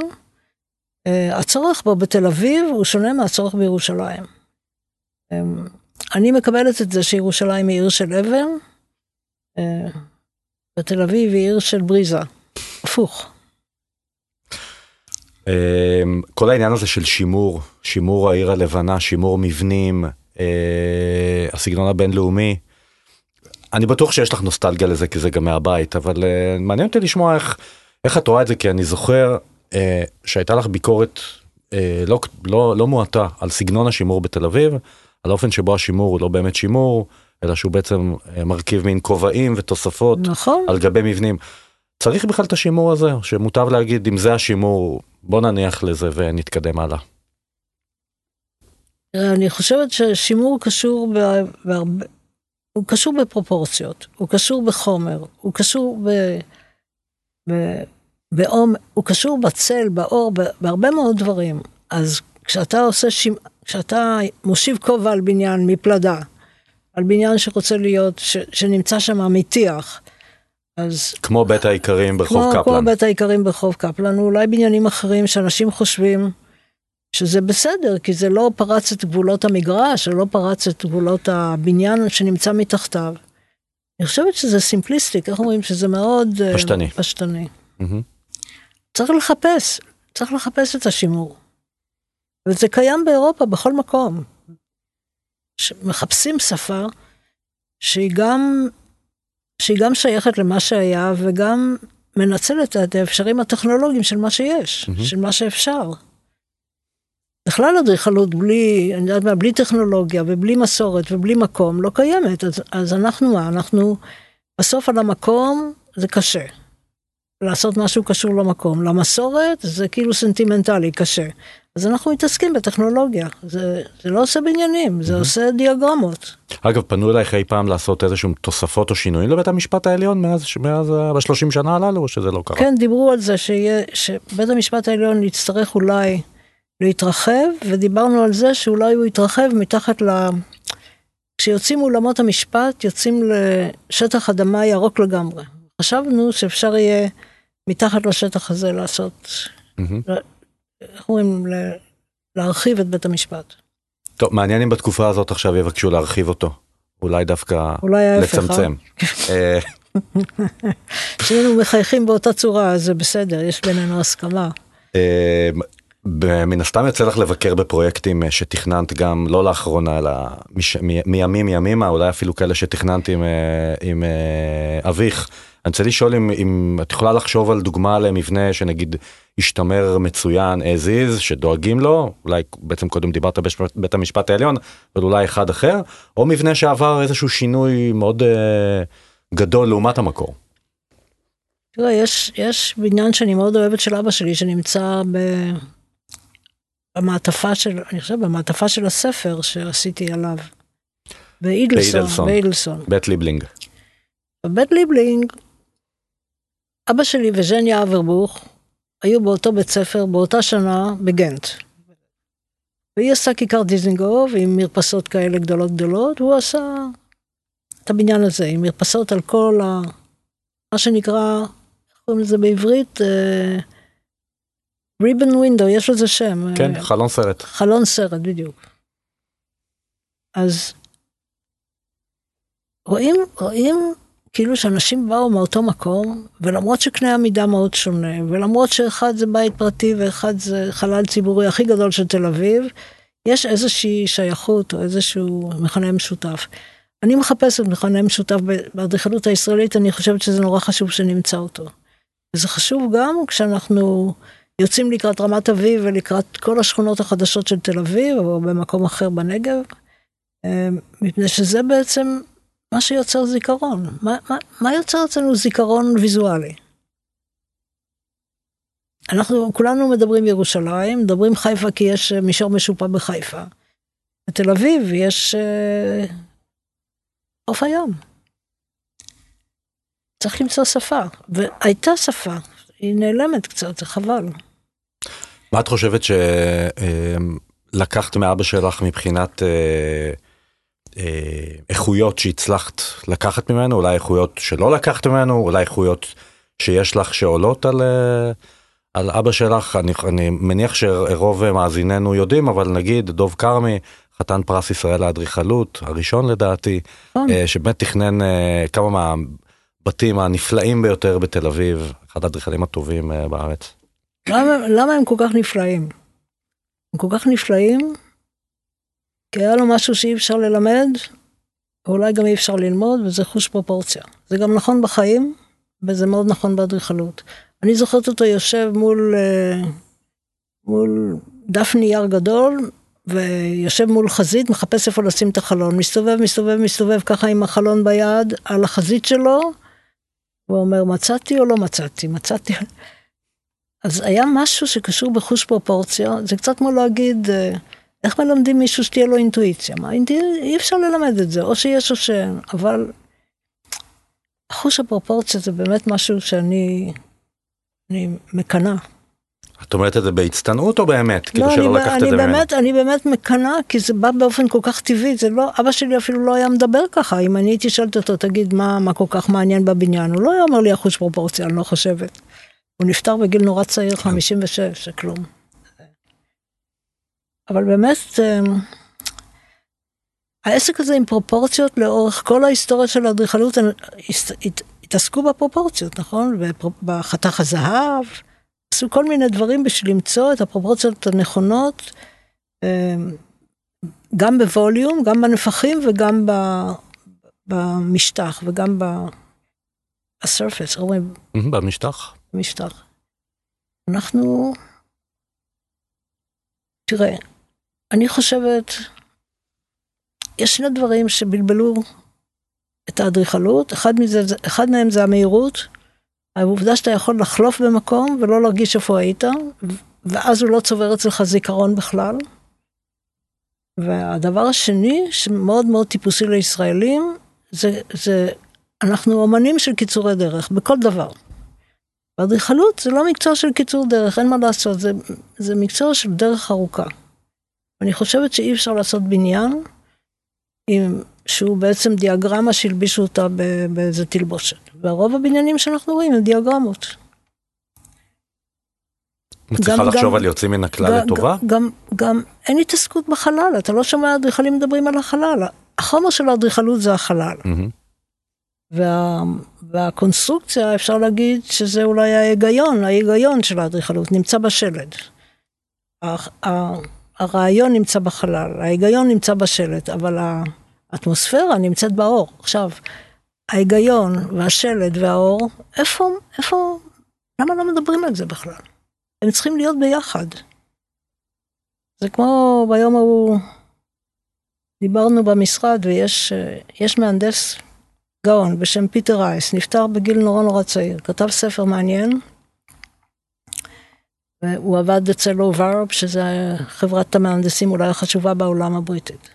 הצורך בו בתל אביב הוא שונה מהצורך בירושלים. אני מקבלת את זה שירושלים היא עיר של אבן, ותל אביב היא עיר של בריזה. הפוך. אמ, כל העניין הזה של שימור, שימור העיר הלבנה, שימור מבנים, אה, הסגנון הבינלאומי, אני בטוח שיש לך נוסטלגיה לזה כי זה גם מהבית, אבל אה, מעניין אותי לשמוע איך, איך את רואה את זה, כי אני זוכר אה, שהייתה לך ביקורת לא, לא, לא מועטה על סגנון השימור בתל אביב, על האופן שבו השימור הוא לא באמת שימור, אלא שהוא בעצם מרכיב מין כובעים ותוספות נכון. על גבי מבנים. צריך בכלל את השימור הזה, או שמוטב להגיד אם זה השימור, בוא נניח לזה ונתקדם הלאה. אני חושבת ששימור קשור בהרבה, הוא קשור בפרופורציות, הוא קשור בחומר, הוא קשור ב... ב... באום, הוא קשור בצל, באור, בהרבה מאוד דברים. אז כשאתה עושה, שימ... כשאתה מושיב כובע על בניין מפלדה, על בניין שרוצה להיות, ש... שנמצא שם מטיח, אז... כמו בית האיכרים ברחוב כמו, קפלן. כמו בית האיכרים ברחוב קפלן, אולי בניינים אחרים שאנשים חושבים שזה בסדר, כי זה לא פרץ את גבולות המגרש, זה לא פרץ את גבולות הבניין שנמצא מתחתיו. אני חושבת שזה סימפליסטיק, איך אומרים? שזה מאוד... אה, פשטני. פשטני. Mm-hmm. צריך לחפש, צריך לחפש את השימור. וזה קיים באירופה בכל מקום. מחפשים שפה שהיא גם שהיא גם שייכת למה שהיה וגם מנצלת את האפשרים הטכנולוגיים של מה שיש, mm-hmm. של מה שאפשר. בכלל אדריכלות בלי, אני יודעת מה, בלי טכנולוגיה ובלי מסורת ובלי מקום לא קיימת, אז, אז אנחנו מה, אנחנו בסוף על המקום זה קשה. לעשות משהו קשור למקום, למסורת זה כאילו סנטימנטלי, קשה. אז אנחנו מתעסקים בטכנולוגיה, זה, זה לא עושה בניינים, זה mm-hmm. עושה דיאגרמות. אגב, פנו אלייך אי פעם לעשות איזשהם תוספות או שינויים לבית המשפט העליון מאז, מאז בשלושים שנה הללו, או שזה לא קרה? כן, דיברו על זה שיהיה, שבית המשפט העליון יצטרך אולי להתרחב, ודיברנו על זה שאולי הוא יתרחב מתחת ל... כשיוצאים מאולמות המשפט, יוצאים לשטח אדמה ירוק לגמרי. חשבנו שאפשר יהיה מתחת לשטח הזה לעשות... Mm-hmm. איך אומרים, להרחיב את בית המשפט. טוב, מעניין אם בתקופה הזאת עכשיו יבקשו להרחיב אותו. אולי דווקא אולי לצמצם. אה? שנינו מחייכים באותה צורה, אז זה בסדר, יש בינינו הסכמה. אה, מן הסתם יוצא לך לבקר בפרויקטים אה, שתכננת גם לא לאחרונה אלא מימים ימימה אולי אפילו כאלה שתכננת עם, עם אביך. אני רוצה לשאול אם, אם את יכולה לחשוב על דוגמה למבנה שנגיד השתמר מצוין as is שדואגים לו אולי בעצם קודם דיברת בבית המשפט העליון אבל אולי אחד אחר או מבנה שעבר איזשהו שינוי מאוד uh, גדול לעומת המקור. תראה, יש, יש בניין שאני מאוד אוהבת של אבא שלי שנמצא ב... במעטפה של, אני חושב במעטפה של הספר שעשיתי עליו. באידלסון, באידלסון. בית ליבלינג. בבית ליבלינג, אבא שלי וז'ניה אברבוך היו באותו בית ספר באותה שנה בגנט. והיא עשה כיכר דיזנגוף עם מרפסות כאלה גדולות גדולות, והוא עשה את הבניין הזה עם מרפסות על כל ה... מה שנקרא, איך קוראים לזה בעברית? ריבן uh, ווינדו, יש לזה שם. כן, uh, חלון סרט. חלון סרט, בדיוק. אז רואים, רואים כאילו שאנשים באו מאותו מקום, ולמרות שקנה המידה מאוד שונה, ולמרות שאחד זה בית פרטי ואחד זה חלל ציבורי הכי גדול של תל אביב, יש איזושהי שייכות או איזשהו מכנה משותף. אני מחפשת מכנה משותף באדריכלות הישראלית, אני חושבת שזה נורא חשוב שנמצא אותו. וזה חשוב גם כשאנחנו יוצאים לקראת רמת אביב ולקראת כל השכונות החדשות של תל אביב, או במקום אחר בנגב, אה, מפני שזה בעצם מה שיוצר זיכרון. מה, מה, מה יוצר אצלנו זיכרון ויזואלי? אנחנו כולנו מדברים ירושלים, מדברים חיפה כי יש אה, מישור משופע בחיפה. בתל אביב יש אה, חוף uh, הים. צריך למצוא שפה, והייתה שפה, היא נעלמת קצת, זה חבל. מה את חושבת שלקחת אה, מאבא שלך מבחינת אה, איכויות שהצלחת לקחת ממנו, אולי איכויות שלא לקחת ממנו, אולי איכויות שיש לך שעולות על, אה, על אבא שלך, אני, אני מניח שרוב מאזיננו יודעים, אבל נגיד דוב כרמי, חתן פרס ישראל לאדריכלות, הראשון לדעתי, נכון. אה, שבאמת תכנן אה, כמה מהבתים הנפלאים ביותר בתל אביב, אחד האדריכלים הטובים אה, בארץ. למה, למה הם כל כך נפלאים? הם כל כך נפלאים, כי היה לו משהו שאי אפשר ללמד, ואולי גם אי אפשר ללמוד, וזה חוש פרופורציה. זה גם נכון בחיים, וזה מאוד נכון באדריכלות. אני זוכרת אותו יושב מול, אה, מול דף נייר גדול, ויושב מול חזית, מחפש איפה לשים את החלון. מסתובב, מסתובב, מסתובב ככה עם החלון ביד על החזית שלו, ואומר, מצאתי או לא מצאתי? מצאתי. אז היה משהו שקשור בחוש פרופורציה, זה קצת כמו להגיד, אה, איך מלמדים מישהו שתהיה לו אינטואיציה? מה, אי אפשר ללמד את זה, או שיש או שאין, אבל חוש הפרופורציה זה באמת משהו שאני אני מקנאה. את אומרת את זה בהצטנעות או באמת? כאילו לא, שלא אני, לקחת את אני זה ממנו. באמת, אני באמת מקנאה, כי זה בא באופן כל כך טבעי, זה לא, אבא שלי אפילו לא היה מדבר ככה, אם אני הייתי שואלת אותו, תגיד, מה, מה כל כך מעניין בבניין? הוא לא היה אומר לי אחוז פרופורציה, אני לא חושבת. הוא נפטר בגיל נורא צעיר, 56, זה כלום. אבל באמת, אמ, העסק הזה עם פרופורציות לאורך כל ההיסטוריה של האדריכלות, התעסקו בפרופורציות, נכון? בחתך הזהב, עשו כל מיני דברים בשביל למצוא את הפרופורציות הנכונות, אמ, גם בווליום, גם בנפחים וגם במשטח וגם איך אומרים? מהמם, במשטח. משטח. אנחנו, תראה, אני חושבת, יש שני דברים שבלבלו את האדריכלות, אחד, מזה, אחד מהם זה המהירות, העובדה שאתה יכול לחלוף במקום ולא להרגיש איפה היית, ואז הוא לא צובר אצלך זיכרון בכלל. והדבר השני, שמאוד מאוד טיפוסי לישראלים, זה, זה אנחנו אומנים של קיצורי דרך, בכל דבר. ואדריכלות זה לא מקצוע של קיצור דרך, אין מה לעשות, זה, זה מקצוע של דרך ארוכה. אני חושבת שאי אפשר לעשות בניין עם, שהוא בעצם דיאגרמה שהלבישו אותה באיזה תלבושת. והרוב הבניינים שאנחנו רואים הם דיאגרמות. מצליחה גם- לחשוב גם- על יוצאים מן הכלל גם- לטובה? גם, גם אין התעסקות בחלל, אתה לא שומע אדריכלים מדברים על החלל. החומר של האדריכלות זה החלל. מהמם. וה, והקונסטרוקציה, אפשר להגיד שזה אולי ההיגיון, ההיגיון של האדריכלות נמצא בשלד. הרעיון נמצא בחלל, ההיגיון נמצא בשלד, אבל האטמוספירה נמצאת באור. עכשיו, ההיגיון והשלד והאור, איפה, איפה, למה לא מדברים על זה בכלל? הם צריכים להיות ביחד. זה כמו ביום ההוא, דיברנו במשרד ויש יש מהנדס גאון בשם פיטר רייס, נפטר בגיל נורא נורא צעיר, כתב ספר מעניין. והוא עבד אצל אוב ארופ, שזה חברת המהנדסים אולי החשובה בעולם הבריטית.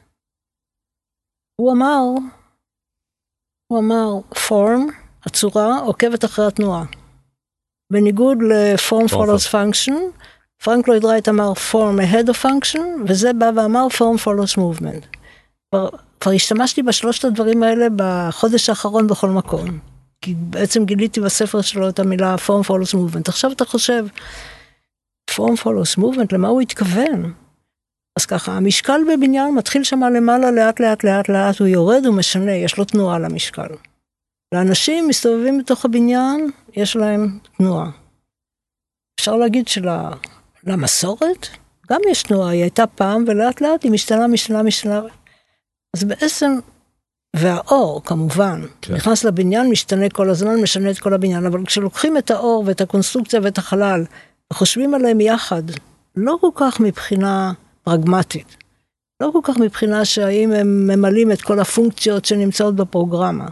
הוא אמר, הוא אמר, form, הצורה, עוקבת אחרי התנועה. בניגוד ל-form follows function, פרנק לויד רייט אמר form ahead of function, וזה בא ואמר form follows movement. כבר, כבר השתמשתי בשלושת הדברים האלה בחודש האחרון בכל מקום. כי בעצם גיליתי בספר שלו את המילה form follows movement. עכשיו אתה חושב, form follows movement, למה הוא התכוון? אז ככה, המשקל בבניין מתחיל שם למעלה לאט לאט לאט לאט, הוא יורד, הוא משנה, יש לו תנועה למשקל. לאנשים מסתובבים בתוך הבניין, יש להם תנועה. אפשר להגיד שלמסורת גם יש תנועה, היא הייתה פעם ולאט לאט היא משתנה, משתנה, משתנה. אז בעצם, והאור כמובן. כן. נכנס לבניין, משתנה כל הזמן, משנה את כל הבניין, אבל כשלוקחים את האור ואת הקונסטרוקציה ואת החלל, וחושבים עליהם יחד, לא כל כך מבחינה פרגמטית, לא כל כך מבחינה שהאם הם ממלאים את כל הפונקציות שנמצאות בפרוגרמה,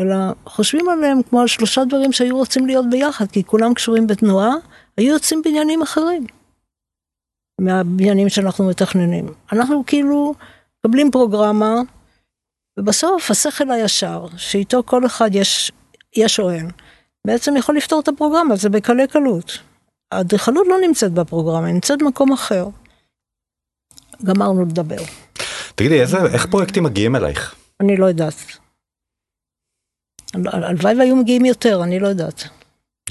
אלא חושבים עליהם כמו על שלושה דברים שהיו רוצים להיות ביחד, כי כולם קשורים בתנועה, היו יוצאים בניינים אחרים. מהבניינים שאנחנו מתכננים. אנחנו כאילו מקבלים פרוגרמה, ובסוף השכל הישר, שאיתו כל אחד יש, יש או אין, בעצם יכול לפתור את הפרוגרמה, זה בקלי קלות. האדריכלות לא נמצאת בפרוגרמה, היא נמצאת במקום אחר. גמרנו לדבר. תגידי, איזה, איך פרויקטים מגיעים אלייך? אני לא יודעת. הל- הלוואי והיו מגיעים יותר, אני לא יודעת.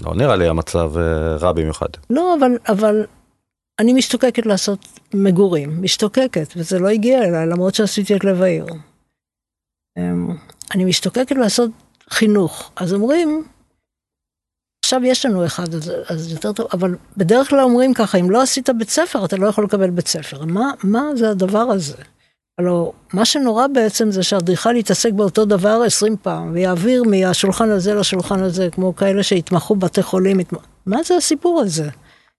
לא נראה לי המצב אה, רע במיוחד. לא, אבל, אבל אני משתוקקת לעשות מגורים, משתוקקת, וזה לא הגיע אליי, למרות שעשיתי את לב העיר. אמ, אני משתוקקת לעשות חינוך. אז אומרים, עכשיו יש לנו אחד, אז, אז יותר טוב, אבל בדרך כלל אומרים ככה, אם לא עשית בית ספר, אתה לא יכול לקבל בית ספר. מה, מה זה הדבר הזה? הלוא מה שנורא בעצם זה שאדריכל יתעסק באותו דבר 20 פעם, ויעביר מהשולחן הזה לשולחן הזה, כמו כאלה שהתמחו בתי חולים. התמח... מה זה הסיפור הזה?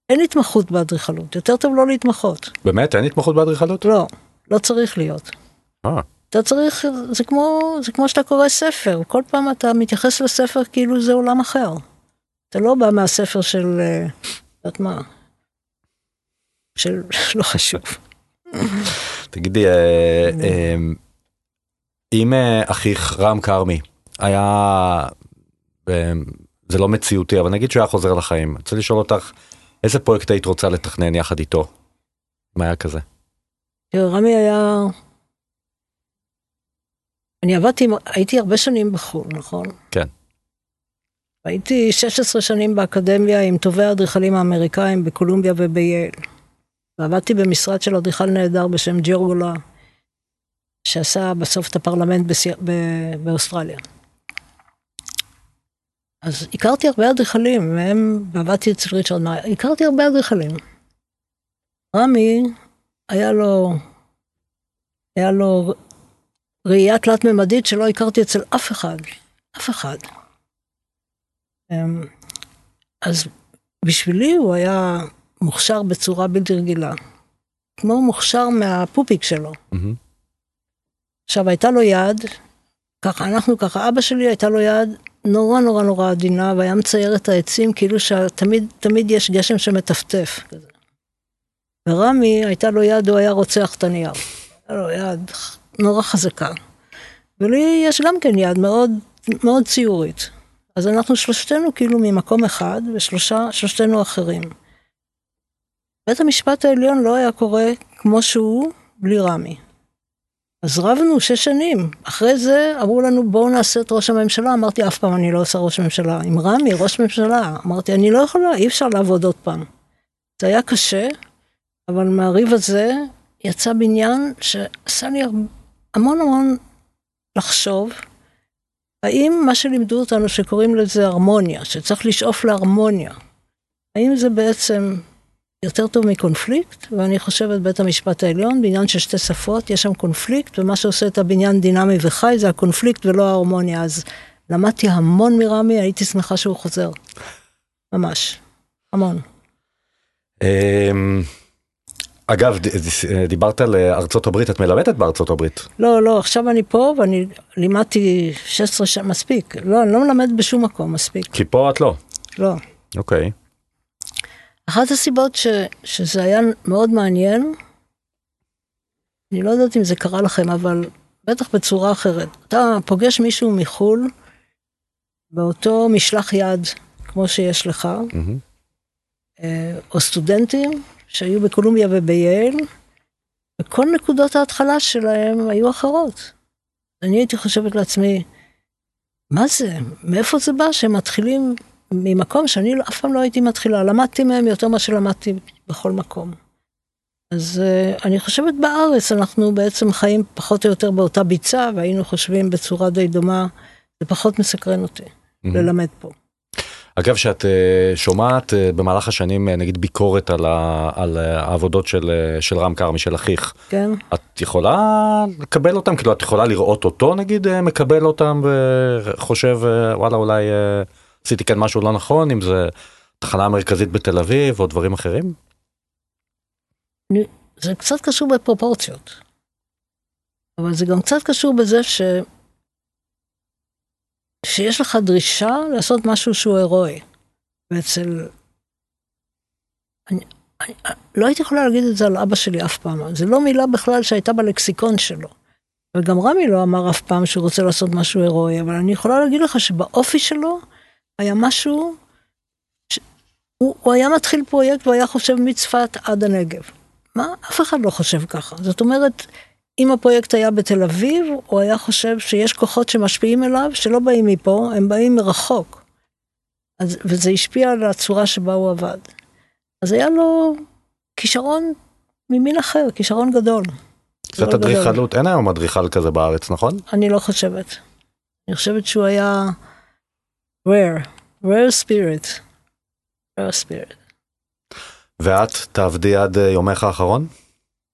אין התמחות באדריכלות, יותר טוב לא להתמחות. באמת? אין התמחות באדריכלות? לא, לא צריך להיות. אה, אתה צריך, זה כמו, זה כמו שאתה קורא ספר, כל פעם אתה מתייחס לספר כאילו זה עולם אחר. אתה לא בא מהספר של, אה, יודעת מה, של, לא חשוב. תגידי, אה, אה, אם אחיך רם כרמי היה, זה לא מציאותי, אבל נגיד שהוא היה חוזר לחיים, אני רוצה לשאול אותך, איזה פרויקט היית רוצה לתכנן יחד איתו? אם היה כזה. רמי היה... אני עבדתי, הייתי הרבה שנים בחו"ל, נכון? כן. הייתי 16 שנים באקדמיה עם טובי האדריכלים האמריקאים בקולומביה ובייל. ועבדתי במשרד של אדריכל נהדר בשם ג'רגולה, שעשה בסוף את הפרלמנט בסי... ב... באוסטרליה. אז הכרתי הרבה אדריכלים, מהם, ועבדתי אצל ריצ'רד מאייר, הכרתי הרבה אדריכלים. רמי, היה לו, היה לו ראייה תלת-ממדית שלא הכרתי אצל אף אחד, אף אחד. אמ, אז בשבילי הוא היה מוכשר בצורה בלתי רגילה. כמו מוכשר מהפופיק שלו. עכשיו הייתה לו יד, ככה אנחנו ככה, אבא שלי הייתה לו יד נורא נורא נורא עדינה, והיה מצייר את העצים כאילו שתמיד תמיד יש גשם שמטפטף. ורמי הייתה לו יד, הוא היה רוצח את הנייר. הייתה לו יד נורא חזקה. ולי יש גם כן יד מאוד מאוד ציורית. אז אנחנו שלושתנו כאילו ממקום אחד, ושלושה, שלושתנו אחרים. בית המשפט העליון לא היה קורה כמו שהוא בלי רמי. אז רבנו שש שנים. אחרי זה אמרו לנו בואו נעשה את ראש הממשלה, אמרתי אף פעם אני לא עושה ראש ממשלה. עם רמי, ראש ממשלה. אמרתי אני לא יכולה, אי אפשר לעבוד עוד פעם. זה היה קשה, אבל מהריב הזה יצא בניין שעשה לי המון המון לחשוב, האם מה שלימדו אותנו שקוראים לזה הרמוניה, שצריך לשאוף להרמוניה, האם זה בעצם יותר טוב מקונפליקט? ואני חושבת בית המשפט העליון, בעניין של שתי שפות, יש שם קונפליקט, ומה שעושה את הבניין דינמי וחי זה הקונפליקט ולא ההרמוניה. אז למדתי המון מרמי, הייתי שמחה שהוא חוזר. ממש. המון. אגב, ד- ד- דיברת על אה, ארצות הברית, את מלמדת בארצות הברית. לא, לא, עכשיו אני פה ואני לימדתי 16 שנה, מספיק. לא, אני לא מלמד בשום מקום, מספיק. כי פה את לא. לא. אוקיי. אחת הסיבות ש, שזה היה מאוד מעניין, אני לא יודעת אם זה קרה לכם, אבל בטח בצורה אחרת. אתה פוגש מישהו מחו"ל באותו משלח יד כמו שיש לך. אה, או סטודנטים שהיו בקולומביה ובייל, וכל נקודות ההתחלה שלהם היו אחרות. אני הייתי חושבת לעצמי, מה זה? מאיפה זה בא שהם מתחילים ממקום שאני לא- אף פעם לא הייתי מתחילה, למדתי מהם יותר ממה שלמדתי בכל מקום. אז uh, אני חושבת בארץ אנחנו בעצם חיים פחות או יותר באותה ביצה, והיינו חושבים בצורה די דומה, זה פחות מסקרן אותי מהמם. ללמד פה. אגב, שאת אה, שומעת אה, במהלך השנים, אה, נגיד, ביקורת על ה- על העבודות של של רם כרמי, של אחיך, כן? את יכולה לקבל אותם? כאילו, את יכולה לראות אותו, נגיד, מקבל אותם וחושב, וואלה, אולי עשיתי כאן משהו לא נכון, אם זה תחנה המרכזית בתל אביב או דברים אחרים? זה קצת קשור בפרופורציות. אבל זה גם קצת קשור בזה ש... שיש לך דרישה לעשות משהו שהוא הירואי. ואצל... אני, אני, לא הייתי יכולה להגיד את זה על אבא שלי אף פעם. זה לא מילה בכלל שהייתה בלקסיקון שלו. וגם רמי לא אמר אף פעם שהוא רוצה לעשות משהו הירואי, אבל אני יכולה להגיד לך שבאופי שלו היה משהו... ש... הוא, הוא היה מתחיל פרויקט והוא היה חושב מצפת עד הנגב. מה? אף אחד לא חושב ככה. זאת אומרת, אם הפרויקט היה בתל אביב, הוא היה חושב שיש כוחות שמשפיעים אליו, שלא באים מפה, הם באים מרחוק. אז, וזה השפיע על הצורה שבה הוא עבד. אז היה לו כישרון ממין אחר, כישרון גדול. קצת אדריכלות, אין היום אדריכל כזה בארץ, נכון? אני לא חושבת. אני חושבת שהוא היה rare, rare spirit. rare spirit. ואת תעבדי עד אה, יומך האחרון?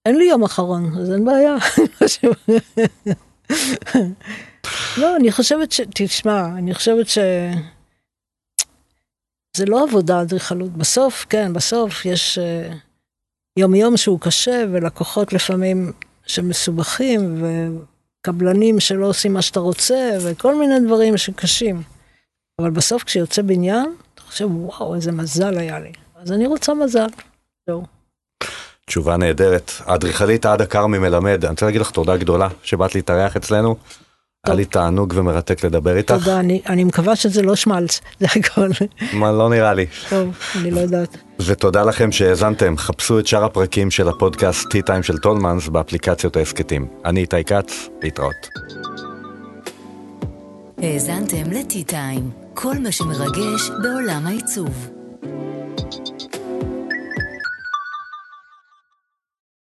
אין לי יום אחרון, אז אין בעיה. לא, אני חושבת ש... תשמע, אני חושבת ש... זה לא עבודה אדריכלות. בסוף, כן, בסוף יש uh, יום יום שהוא קשה, ולקוחות לפעמים שמסובכים, וקבלנים שלא עושים מה שאתה רוצה, וכל מיני דברים שקשים. אבל בסוף כשיוצא בניין, אתה חושב, וואו, איזה מזל היה לי. אז אני רוצה מזל. זהו. תשובה נהדרת. האדריכלית עדה כרמי מלמד, אני רוצה להגיד לך תודה גדולה שבאת להתארח אצלנו. היה לי תענוג ומרתק לדבר איתך. תודה, אני, אני מקווה שזה לא שמלץ, זה הכל. מה, לא נראה לי. טוב, אני לא יודעת. ותודה לכם שהאזנתם, חפשו את שאר הפרקים של הפודקאסט Tea Time של טולמנס באפליקציות ההסכתים. אני איתי כץ, להתראות. האזנתם טיים, כל מה שמרגש בעולם העיצוב.